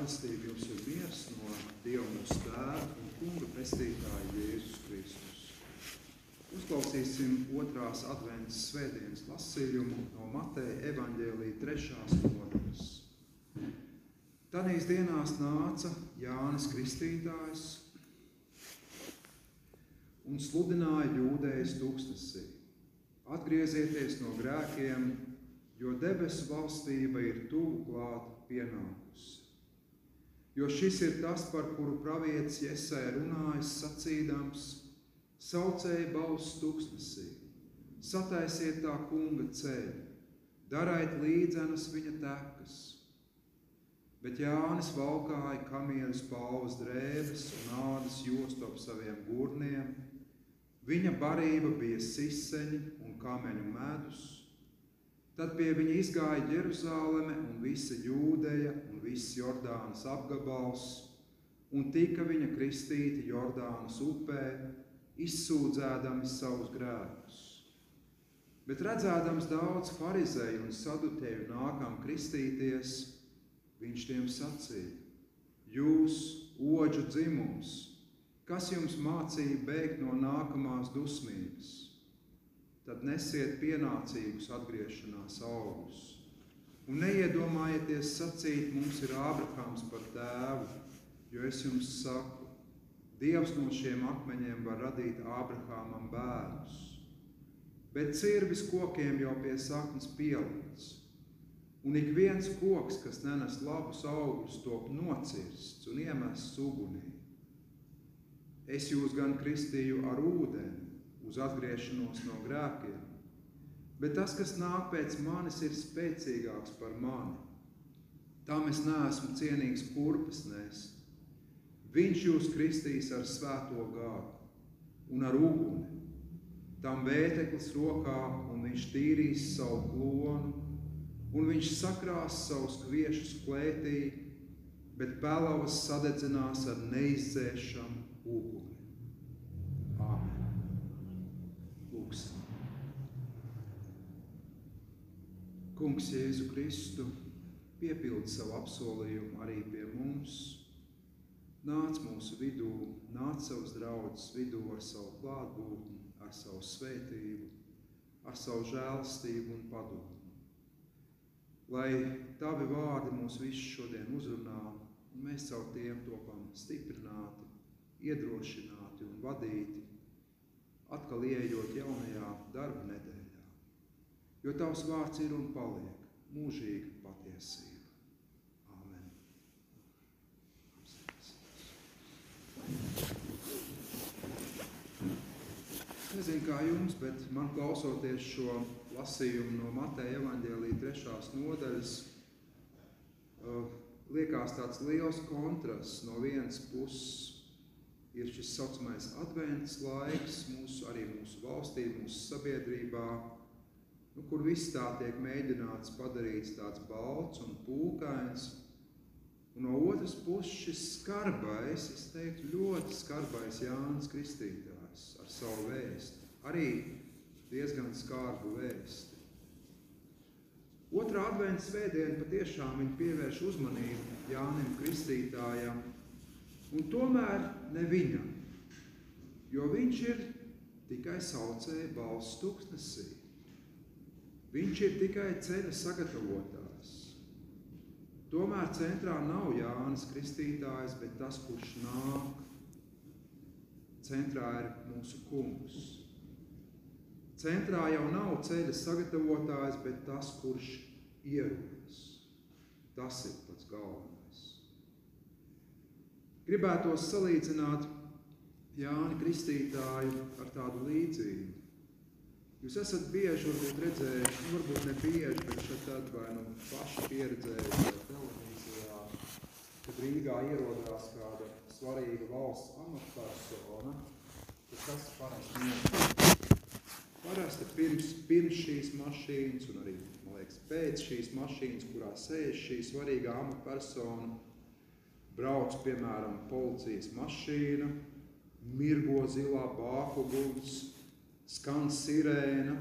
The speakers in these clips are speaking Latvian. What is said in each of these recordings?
žēlastība jums ir miers no Dieva mūsu tēva un kunga pestītāja Jēzus Kristus. Uzklausīsim otrās adventas svētdienas lasījumu no Mateja evaņģēlī trešās nodaļas. Tanīs dienās nāca Jānis Kristītājs un sludināja jūdējas tūkstnesī. Atgriezieties no grēkiem, jo debesu valstība ir tuvu klāt pienākusi. Jo šis ir tas, par kuru pravietis Jesē runājas sacīdams, saucēja balss tūkstnesī, sataisiet tā kunga ceļu, dariet līdzenas viņa tekas. Bet Jānis valkāja kamieļus pauvas drēbes un ādas jostu ap saviem gurniem. Viņa barība bija siseņi un kameņu medus, Tad pie viņa izgāja Jeruzaleme un visa Jūdeja viss Jordānas apgabals, un tika viņa kristīti Jordānas upē, izsūdzēdami savus grēkus. Bet redzēdams daudz farizēju un sadutēju nākam kristīties, viņš tiem sacīja: Jūs, oģu dzimums, kas jums mācīja bēgt no nākamās dusmības? tad nesiet pienācīgus atgriešanās augļus. Un neiedomājieties sacīt, mums ir Ābrahāms par tēvu, jo es jums saku, Dievs no šiem akmeņiem var radīt Ābrahāmam bērnus. Bet cirvis kokiem jau pie saknes pielikts, un ik viens koks, kas nenes labus augļus, top nocirsts un iemests ugunī. Es jūs gan kristīju ar ūdeni, uz atgriešanos no grēkiem. Bet tas, kas nāk pēc manis, ir spēcīgāks par mani. Tam es neesmu cienīgs kurpes nest. Viņš jūs kristīs ar svēto gāru un ar uguni. Tam vēteklis rokā, un viņš tīrīs savu klonu, un viņš sakrās savus kviešus klētī, bet pelavas sadedzinās ar neizdzēšamu uguni. Kungs, Jēzu Kristu, piepildi savu apsolījumu arī pie mums. Nāc mūsu vidū, nāc savus draugus vidū ar savu klātbūtni, ar savu svētību, ar savu žēlastību un padomu. Lai tavi vārdi mūs visus šodien uzrunā, un mēs caur tiem topam stiprināti, iedrošināti un vadīti, atkal ieejot jaunajā darba nedēļā jo tavs vārds ir un paliek mūžīga patiesība. Nezinu, kā jums, bet man klausoties šo lasījumu no Mateja evaņģēlī trešās nodaļas, uh, liekas tāds liels kontrasts. No vienas puses ir šis saucamais advents laiks mūsu, arī mūsu valstī, mūsu sabiedrībā, nu, kur viss tā tiek mēģināts padarīts tāds balts un pūkains. Un no otras puses šis skarbais, es teiktu, ļoti skarbais Jānis Kristītājs ar savu vēstu. Arī diezgan skarbu vēsti. Otrā adventas svētdiena patiešām viņa pievērš uzmanību Jānim Kristītājam, un tomēr ne viņam, jo viņš ir tikai saucēja balss tūkstnesī. Viņš ir tikai ceļa sagatavotājs. Tomēr centrā nav Jānis Kristītājs, bet tas, kurš nāk. Centrā ir mūsu kungs. Centrā jau nav ceļa sagatavotājs, bet tas, kurš ierodas. Tas ir pats galvenais. Gribētos salīdzināt Jāni Kristītāju ar tādu līdzību. Jūs esat bieži varbūt redzējuši, nu, varbūt ne bieži, bet šeit tad vai nu paši pieredzējuši televīzijā, kad Rīgā ierodās kāda svarīga valsts amatpersona, tad tas parasti notiek. Parasti pirms, pirms šīs mašīnas un arī, man liekas, pēc šīs mašīnas, kurā sēž šī svarīgā amatpersona, brauc, piemēram, policijas mašīna, mirgo zilā bāku gults, skan sirēna,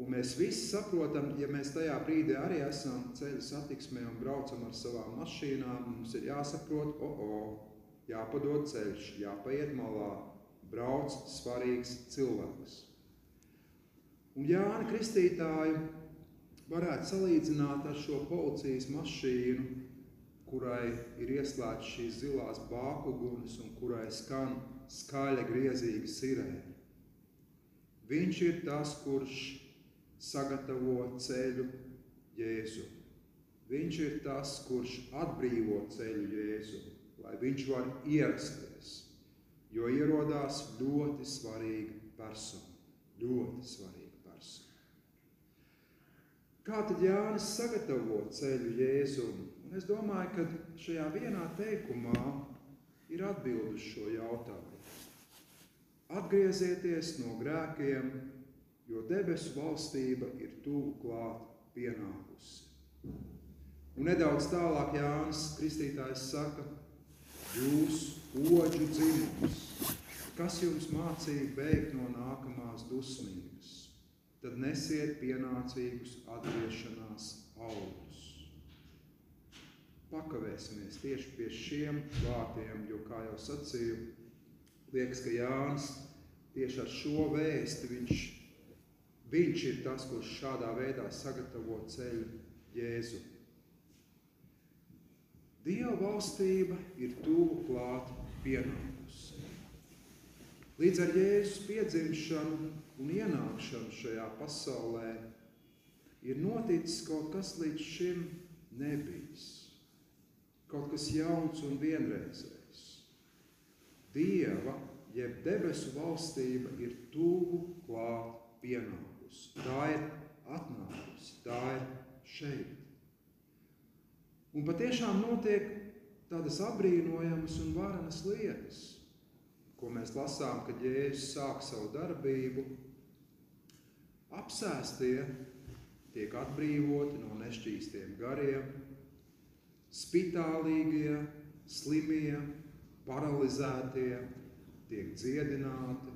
Un mēs visi saprotam, ja mēs tajā brīdī arī esam ceļa satiksmē un braucam ar savām mašīnām, mums ir jāsaprot, o, o, jāpadod ceļš, jāpaiet malā, brauc svarīgs cilvēks. Un Jāni Kristītāju varētu salīdzināt ar šo policijas mašīnu, kurai ir ieslēgts šīs zilās bākugunas un kurai skan skaļa griezīga sirēna. Viņš ir tas, kurš sagatavo ceļu Jēzu. Viņš ir tas, kurš atbrīvo ceļu Jēzu, lai viņš var ierasties, jo ierodās ļoti svarīga persona. Ļoti svarīga persona. Kā tad Jānis sagatavo ceļu Jēzum? Un es domāju, ka šajā vienā teikumā ir atbild uz šo jautājumu. Atgriezieties no grēkiem jo debesu valstība ir tuvu klāt pienākusi. Un nedaudz tālāk Jānis Kristītājs saka, jūs oģu dzimums, kas jums mācīja beigt no nākamās dusmības, tad nesiet pienācīgus atgriešanās augļus. Pakavēsimies tieši pie šiem vārdiem, jo, kā jau sacīju, liekas, ka Jānis tieši ar šo vēsti viņš Viņš ir tas, kurš šādā veidā sagatavo ceļu Jēzu. Dieva valstība ir tuvu klāt pienākusi. Līdz ar Jēzus piedzimšanu un ienākšanu šajā pasaulē ir noticis kaut kas līdz šim nebijis. Kaut kas jauns un vienreizējs. Dieva, jeb debesu valstība ir tuvu klāt pienākusi nākusi, tā ir atnākusi, tā ir šeit. Un patiešām notiek tādas apbrīnojamas un varenas lietas, ko mēs lasām, kad Jēzus sāk savu darbību. Apsēstie tiek atbrīvoti no nešķīstiem gariem, spitālīgie, slimie, paralizētie tiek dziedināti,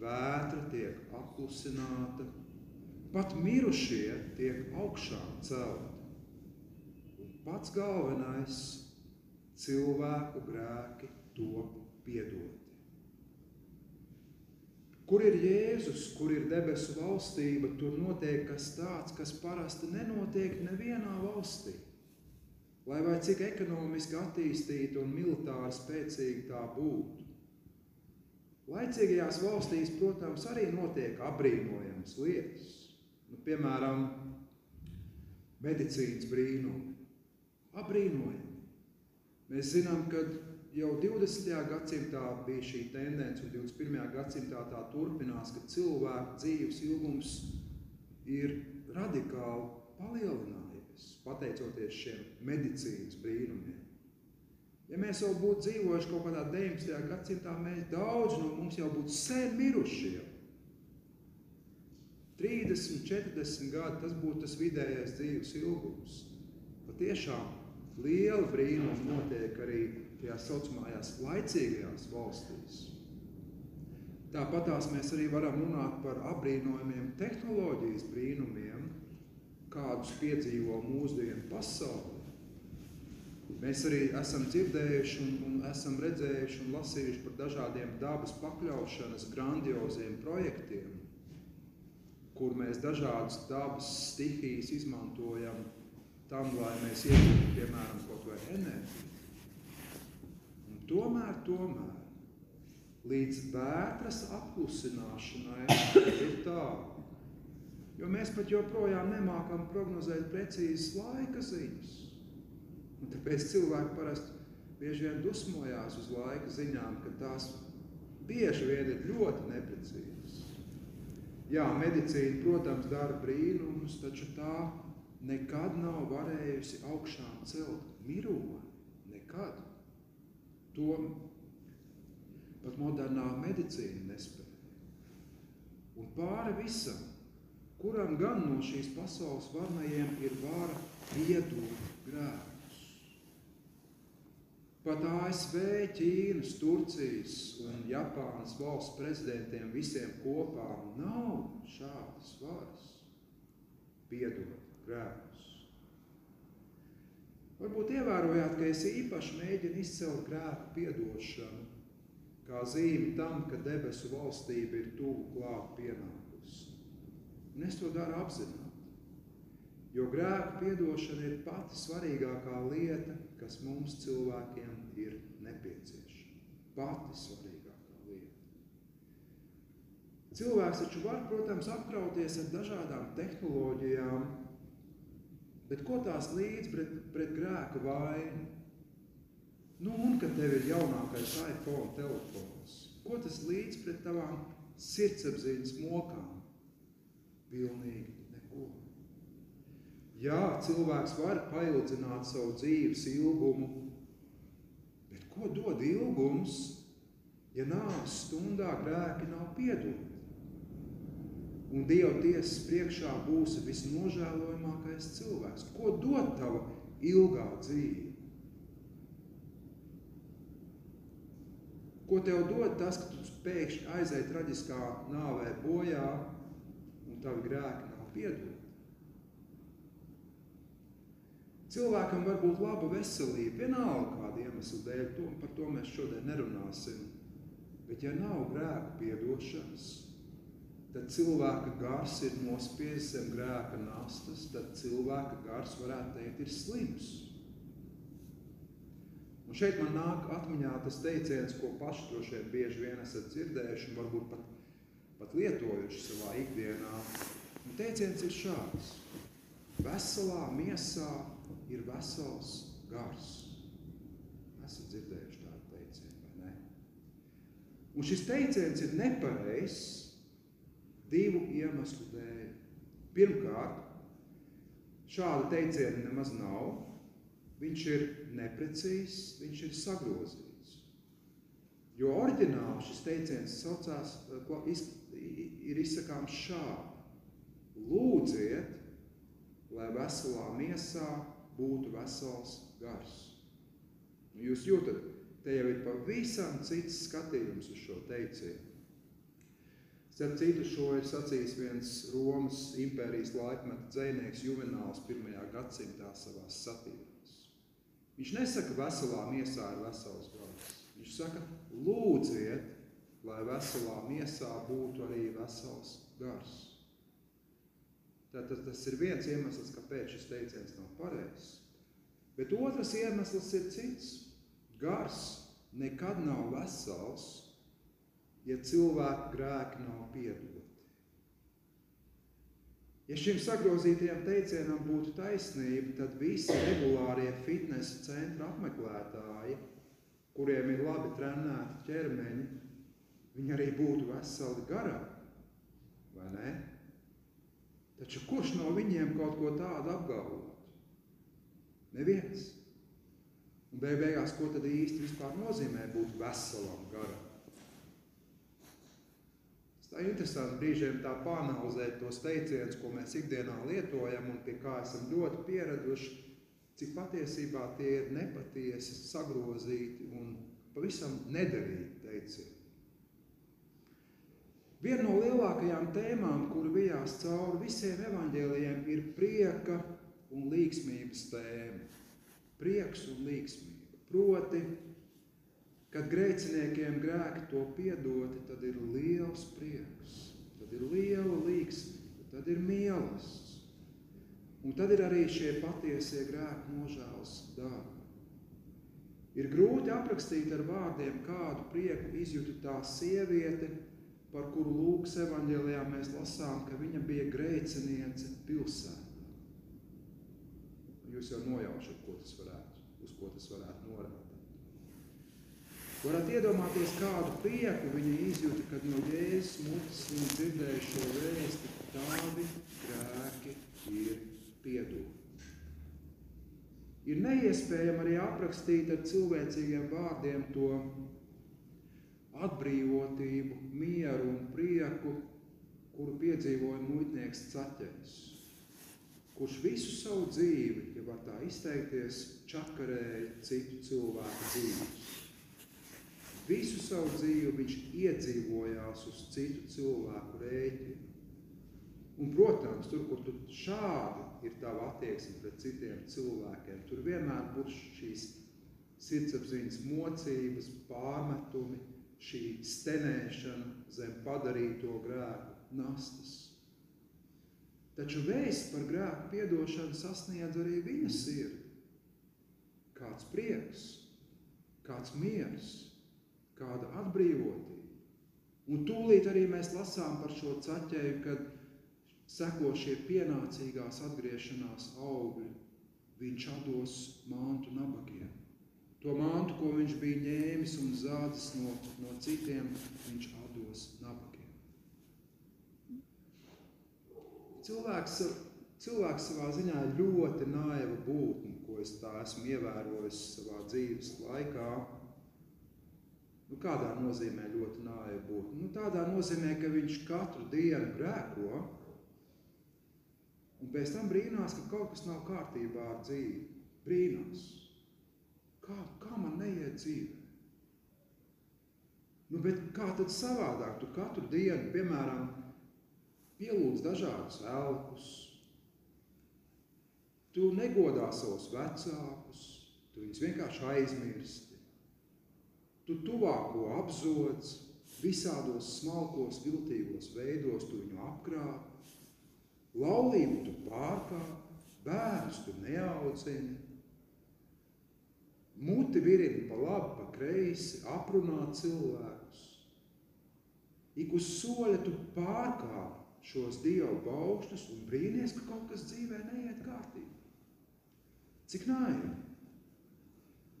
vētra tiek apklusināta, pat mirušie tiek augšām celti. Un pats galvenais - cilvēku grēki top piedoti. Kur ir Jēzus, kur ir debesu valstība, tur notiek kas tāds, kas parasti nenotiek nevienā valstī. Lai vai cik ekonomiski attīstīta un militāri spēcīga tā būtu. Laicīgajās valstīs, protams, arī notiek apbrīnojamas lietas. Nu, piemēram, medicīnas brīnumi. Apbrīnojami. Mēs zinām, ka jau 20. gadsimtā bija šī tendence, un 21. gadsimtā tā turpinās, ka cilvēku dzīves ilgums ir radikāli palielinājies, pateicoties šiem medicīnas brīnumiem. Ja mēs jau būtu dzīvojuši kaut kādā 19. gadsimtā, mēs daudz no mums jau būtu sen miruši. Jau. 30, 40 gadi tas būtu tas vidējais dzīves ilgums. Patiešām liela brīnuma notiek arī tajās saucamajās laicīgajās valstīs. Tāpatās mēs arī varam runāt par apbrīnojumiem tehnoloģijas brīnumiem, kādus piedzīvo mūsdienu pasauli. Mēs arī esam dzirdējuši un, un esam redzējuši un lasījuši par dažādiem dabas pakļaušanas grandioziem projektiem, kur mēs dažādas dabas stihijas izmantojam tam, lai mēs iegūtu, piemēram, kaut vai enerģiju. Un tomēr, tomēr, līdz vētras apklusināšanai ir tālu. Jo mēs pat joprojām nemākam prognozēt precīzas laika ziņas. Un tāpēc cilvēki parasti bieži vien dusmojās uz laika ziņām, ka tās bieži vien ir ļoti neprecīzas. Jā, medicīna, protams, dara brīnumus, taču tā nekad nav varējusi augšām celt mironi. Nekad. To pat modernā medicīna nespēja. Un pāri visam, kuram gan no šīs pasaules varnajiem ir vara piedot grēku. Pat ASV, Ķīnas, Turcijas un Japānas valsts prezidentiem visiem kopā nav šādas varas piedot grēkus. Varbūt ievērojāt, ka es īpaši mēģinu izcelt grēku piedošanu, kā zīmi tam, ka debesu valstība ir tuvu klāt pienākusi. Un es to daru apzināti. Jo grēku piedošana ir pati svarīgākā lieta, kas mums cilvēkiem ir nepieciešama. Pati svarīgākā lieta. Cilvēks taču var, protams, apkrauties ar dažādām tehnoloģijām, bet ko tās līdz pret, pret grēka vainu? Nu, un kad tev ir jaunākais iPhone telefons, ko tas līdz pret tavām sirdsapziņas mokām? Pilnīgi Jā, cilvēks var paildzināt savu dzīves ilgumu, bet ko dod ilgums, ja nāves stundā grēki nav piedoti? Un Dieva tiesas priekšā būsi visnožēlojamākais cilvēks. Ko dod tava ilgā dzīve? Ko tev dod tas, ka tu pēkšņi aizēji traģiskā nāvē bojā tavi grēki nav piedoti? Cilvēkam var būt laba veselība, vienalga kāda iemesla dēļ, to, par to mēs šodien nerunāsim. Bet ja nav grēka piedošanas, tad cilvēka gars ir nospiedzis zem grēka nastas, tad cilvēka gars, varētu teikt, ir slims. Un šeit man nāk atmiņā tas teiciens, ko paši droši vien bieži vien esat dzirdējuši un varbūt pat, pat lietojuši savā ikdienā. Un teiciens ir šāds. Veselā miesā ir vesels gars. Esat dzirdējuši tādu teicienu, vai ne? Un šis teiciens ir nepareizs divu iemeslu dēļ. Pirmkārt, šāda teiciena nemaz nav. Viņš ir neprecīzs, viņš ir sagrozīts. Jo oriģināli šis teiciens saucās, ir izsakāms šādi. Lūdziet, lai veselā miesā būtu vesels gars. Nu, jūs jūtat, te jau ir pavisam cits skatījums uz šo teicienu. Starp citu, šo ir sacījis viens Romas impērijas laikmeta dzēnieks Juvenāls pirmajā gadsimtā savās satīrās. Viņš nesaka, veselā miesā ir vesels gars. Viņš saka, lūdziet, lai veselā miesā būtu arī vesels gars. Tātad tas ir viens iemesls, kāpēc šis teiciens nav pareizs. Bet otrs iemesls ir cits. Gars nekad nav vesels, ja cilvēka grēki nav piedoti. Ja šim sagrozītajam teicienam būtu taisnība, tad visi regulārie fitnesa centra apmeklētāji, kuriem ir labi trenēti ķermeņi, viņi arī būtu veseli garā, vai ne? Taču kurš no viņiem kaut ko tādu apgalvot? Neviens. Un beig beigās, ko tad īsti vispār nozīmē būt veselam garam? Tā ir interesanti brīžiem tā pāanalizēt tos teicienus, ko mēs ikdienā lietojam un pie kā esam ļoti pieraduši, cik patiesībā tie ir nepatiesi, sagrozīti un pavisam nederīgi teicieni. Viena no lielākajām tēmām, kuru vijās cauri visiem evaņģēlijiem, ir prieka un līksmības tēma. Prieks un līksmība. Proti, kad grēciniekiem grēki to piedoti, tad ir liels prieks, tad ir liela līksmība, tad ir mīlestības. Un tad ir arī šie patiesie grēku nožēlas darbi. Ir grūti aprakstīt ar vārdiem, kādu prieku izjūta tā sieviete, par kuru Lūkas evanģēlijā mēs lasām, ka viņa bija grēciniece pilsētā. Jūs jau nojaušat, ko tas varētu, uz ko tas varētu norādīt. Varat iedomāties, kādu prieku viņa izjūta, kad no Jēzus mutes viņa dzirdēja šo vēsti, ka tādi grēki ir piedoti. Ir neiespējami arī aprakstīt ar cilvēcīgiem vārdiem to atbrīvotību, mieru un prieku, kuru piedzīvoja muitnieks Caķers, kurš visu savu dzīvi, ja var tā izteikties, čakarēja citu cilvēku dzīves. Visu savu dzīvi viņš iedzīvojās uz citu cilvēku rēķinu. Un, protams, tur, kur tu šādi ir tava attieksme pret citiem cilvēkiem, tur vienmēr būs šīs sirdsapziņas mocības, pārmetumi, šī stenēšana zem padarīto grēku nastas. Taču vēsts par grēku piedošanu sasniedz arī viņa sirdi. Kāds prieks, kāds miers, kāda atbrīvotība. Un tūlīt arī mēs lasām par šo caķēju, kad seko šie pienācīgās atgriešanās augļi. Viņš atdos mantu nabagiem. To mantu, ko viņš bija ņēmis un zādzis no, no citiem, viņš atdos nabagiem. Cilvēks, cilvēks savā ziņā ir ļoti naiva būtne, ko es tā esmu ievērojis savā dzīves laikā. Nu, kādā nozīmē ļoti naiva būtne? Nu, tādā nozīmē, ka viņš katru dienu grēko, un pēc tam brīnās, ka kaut kas nav kārtībā ar dzīvi. Brīnās. Kā, kā man neiet dzīvē? Nu, bet kā tad savādāk? Tu katru dienu, piemēram, pielūdz dažādus elkus, tu negodā savus vecākus, tu viņus vienkārši aizmirsti. Tu tuvāko apzodz, visādos smalkos, viltīgos veidos tu viņu apkrāp, laulību tu pārkāp, bērnus tu neaudzini, Muti virini pa labi, pa kreisi, aprunā cilvēkus. Ik uz soļa tu pārkāp šos dievu baustus un brīnies, ka kaut kas dzīvē neiet kārtībā. Cik naivi.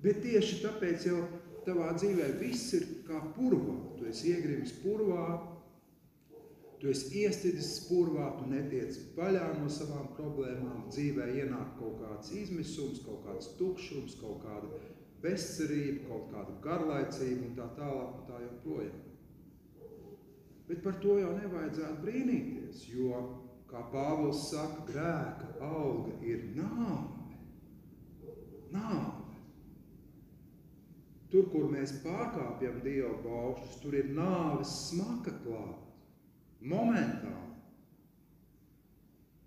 Bet tieši tāpēc jau tavā dzīvē viss ir kā purvā. Tu esi iegrimis purvā, tu esi iestidis purvā, tu netiec vaļā no savām problēmām. Dzīvē ienāk kaut kāds izmisums, kaut kāds tukšums, kaut kāda bezcerība, kaut kāda garlaicība un tā tālāk un tā joprojām. Bet par to jau nevajadzētu brīnīties, jo, kā Pāvils saka, grēka auga ir nāve. Nāve. Tur, kur mēs pārkāpjam Dieva baušus, tur ir nāves smaka klāta. Momentāli.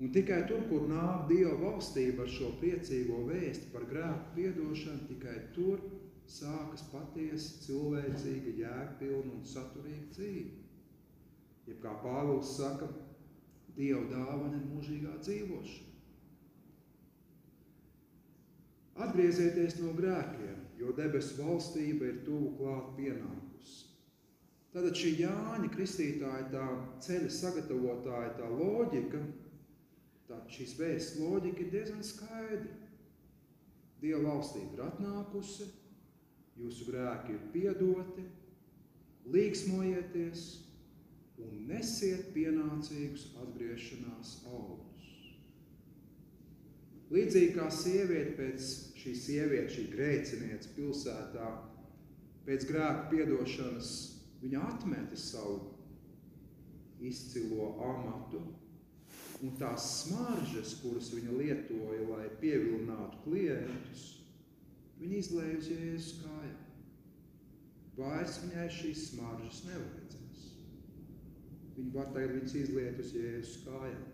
Un tikai tur, kur nāk Dieva valstība ar šo priecīgo vēsti par grēku piedošanu, tikai tur sākas patiesa cilvēcīga, jēgpilna un saturīga dzīve. Jeb kā Pāvils saka, Dieva dāvana ir mūžīgā dzīvošana. Atgriezieties no grēkiem, jo debesu valstība ir tuvu klāt pienākusi. Tātad šī Jāņa Kristītāja, tā ceļa sagatavotāja, tā loģika – Tātad šīs vēsts loģika ir diezgan skaidra. Dieva valstība ir atnākusi, jūsu grēki ir piedoti, līksmojieties un nesiet pienācīgus atgriešanās augļus. Līdzīgi kā sieviete pēc šī sieviete, šī grēcinieca pilsētā, pēc grēku piedošanas, viņa atmeta savu izcilo amatu un tās smaržas, kuras viņa lietoja, lai pievilinātu klientus, viņa izlēja uz Jēzus kājām. Vairs viņai šīs smaržas nevajadzēs. Viņa var tagad viņas izliet uz Jēzus kājām.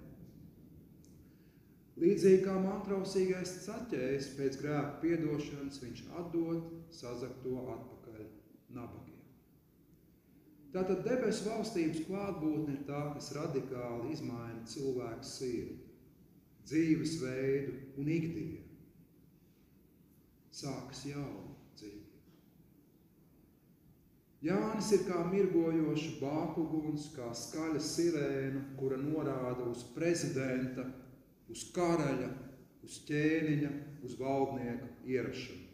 Līdzīgi kā mantrausīgais caķējs pēc grēka piedošanas, viņš atdod sazakto atpakaļ nabagiem. Tātad debesu valstības klātbūtne ir tā, kas radikāli izmaina cilvēku sirdi, dzīvesveidu un ikdienu. Sākas jauna dzīve. Jānis ir kā mirgojoša bākuguns, kā skaļa sirēna, kura norāda uz prezidenta, uz karaļa, uz ķēniņa, uz valdnieka ierašanu.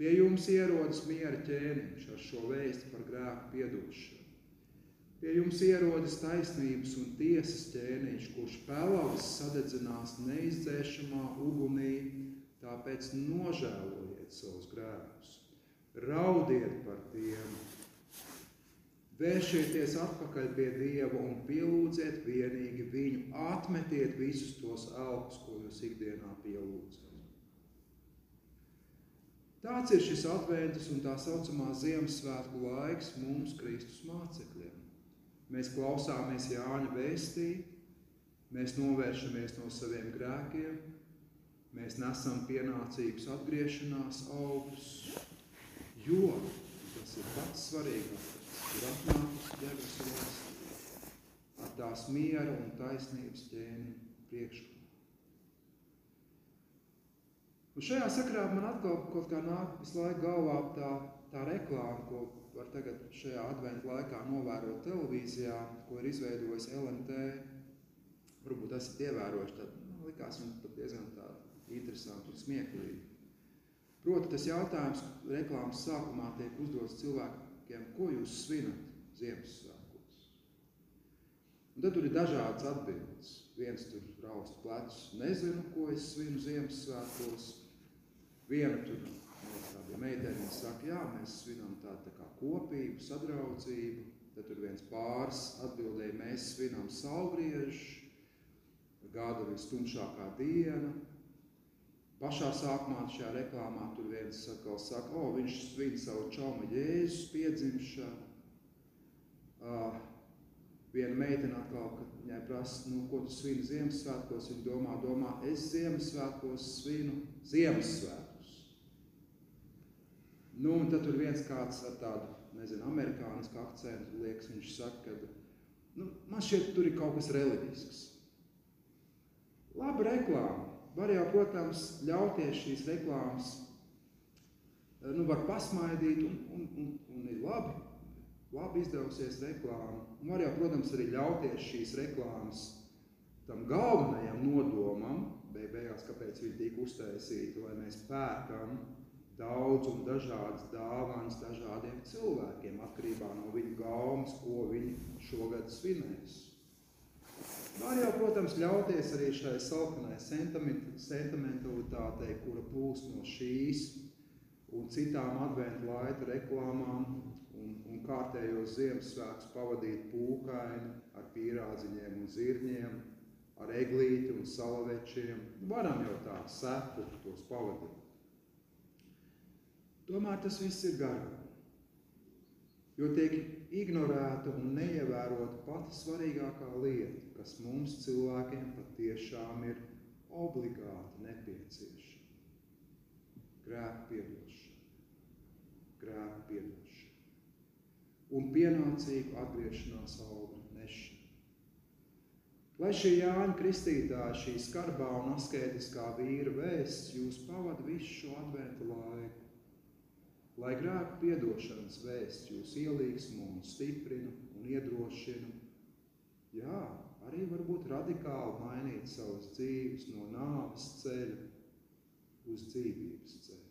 Pie jums ierodas miera ķēniņš ar šo vēstu par grēku piedošanu. Pie jums ierodas taisnības un tiesas ķēniņš, kurš pelavas sadedzinās neizdzēšamā ugunī, tāpēc nožēlojiet savus grēkus. Raudiet par tiem, vēršieties atpakaļ pie Dieva un pielūdziet vienīgi viņu, atmetiet visus tos elkus, ko jūs ikdienā pielūdzat. Tāds ir šis adventus un tā saucamā Ziemassvētku laiks mums, Kristus mācekļiem. Mēs klausāmies Jāņa vēstī, mēs novēršamies no saviem grēkiem, mēs nesam pienācīgus atgriešanās augļus, jo tas ir pats svarīgākais, ir atnākusi debesu valstī ar tās miera un taisnības ķēni priekšā. Un šajā sakrā man atkal kaut kā nāk visu laiku galvā tā, tā reklāma, ko var tagad šajā adventu laikā novērot televīzijā, ko ir izveidojis LMT. Varbūt esat ievērojuši, tad man likās jums pat diezgan tā interesanti un smieklīgi. Proti tas jautājums reklāmas sākumā tiek uzdots cilvēkiem, ko jūs svinat Ziemassvētkos? Un tad tur ir dažādas atbildes. Viens tur raust plecus, nezinu, ko es svinu Ziemassvētkos. Viena tur tāda meitene saka, jā, mēs svinam tādu tā kā kopību, sadraudzību. Tad tur viens pāris atbildēja, mēs svinam saulgriežu, gada vistumšākā diena. Pašā sākumā šajā reklāmā tur viens saka, saka o, viņš svin savu čaumu Jēzus piedzimšanu. Uh, viena meitene atkal, kad viņai prasa, nu, ko tu svini Ziemassvētkos, viņa domā, domā, es Ziemassvētkos svinu Ziemassvētkos. Nu, un tad tur viens kāds ar tādu, nezinu, amerikānisku akcentu liekas, viņš saka, ka, nu, man šķiet, tur ir kaut kas reliģisks. Laba reklāma. Var jau, protams, ļauties šīs reklāmas, nu, var pasmaidīt un, un, un, un ir labi, labi izdevusies reklāma. Un var jau, protams, arī ļauties šīs reklāmas tam galvenajam nodomam, beigās, kāpēc viņi tika uztaisīti, lai mēs pērkam daudz un dažādas dāvanas dažādiem cilvēkiem, atkarībā no viņu gaumas, ko viņi šogad svinēs. Var jau, protams, ļauties arī šai salkanai sentimentalitātei, kura plūst no šīs un citām adventu laika reklāmām un, un kārtējos Ziemassvētkus pavadīt pūkaini ar pīrādziņiem un zirņiem, ar eglīti un salavečiem. Varam jau tā sepu tos pavadīt. Tomēr tas viss ir garām. Jo tiek ignorēta un neievērota pati svarīgākā lieta, kas mums cilvēkiem patiešām ir obligāti nepieciešama. Grēka piedošana. Grēka piedošana. Un pienācīgu atgriešanās augļu nešana. Lai šī Jāņa Kristītāja, šī skarbā un asketiskā vīra vēsts jūs pavada visu šo adventu laiku, lai grēku piedošanas vēsts jūs ielīgsmo un stiprina un iedrošina. Jā, arī varbūt radikāli mainīt savas dzīves no nāves ceļa uz dzīvības ceļu.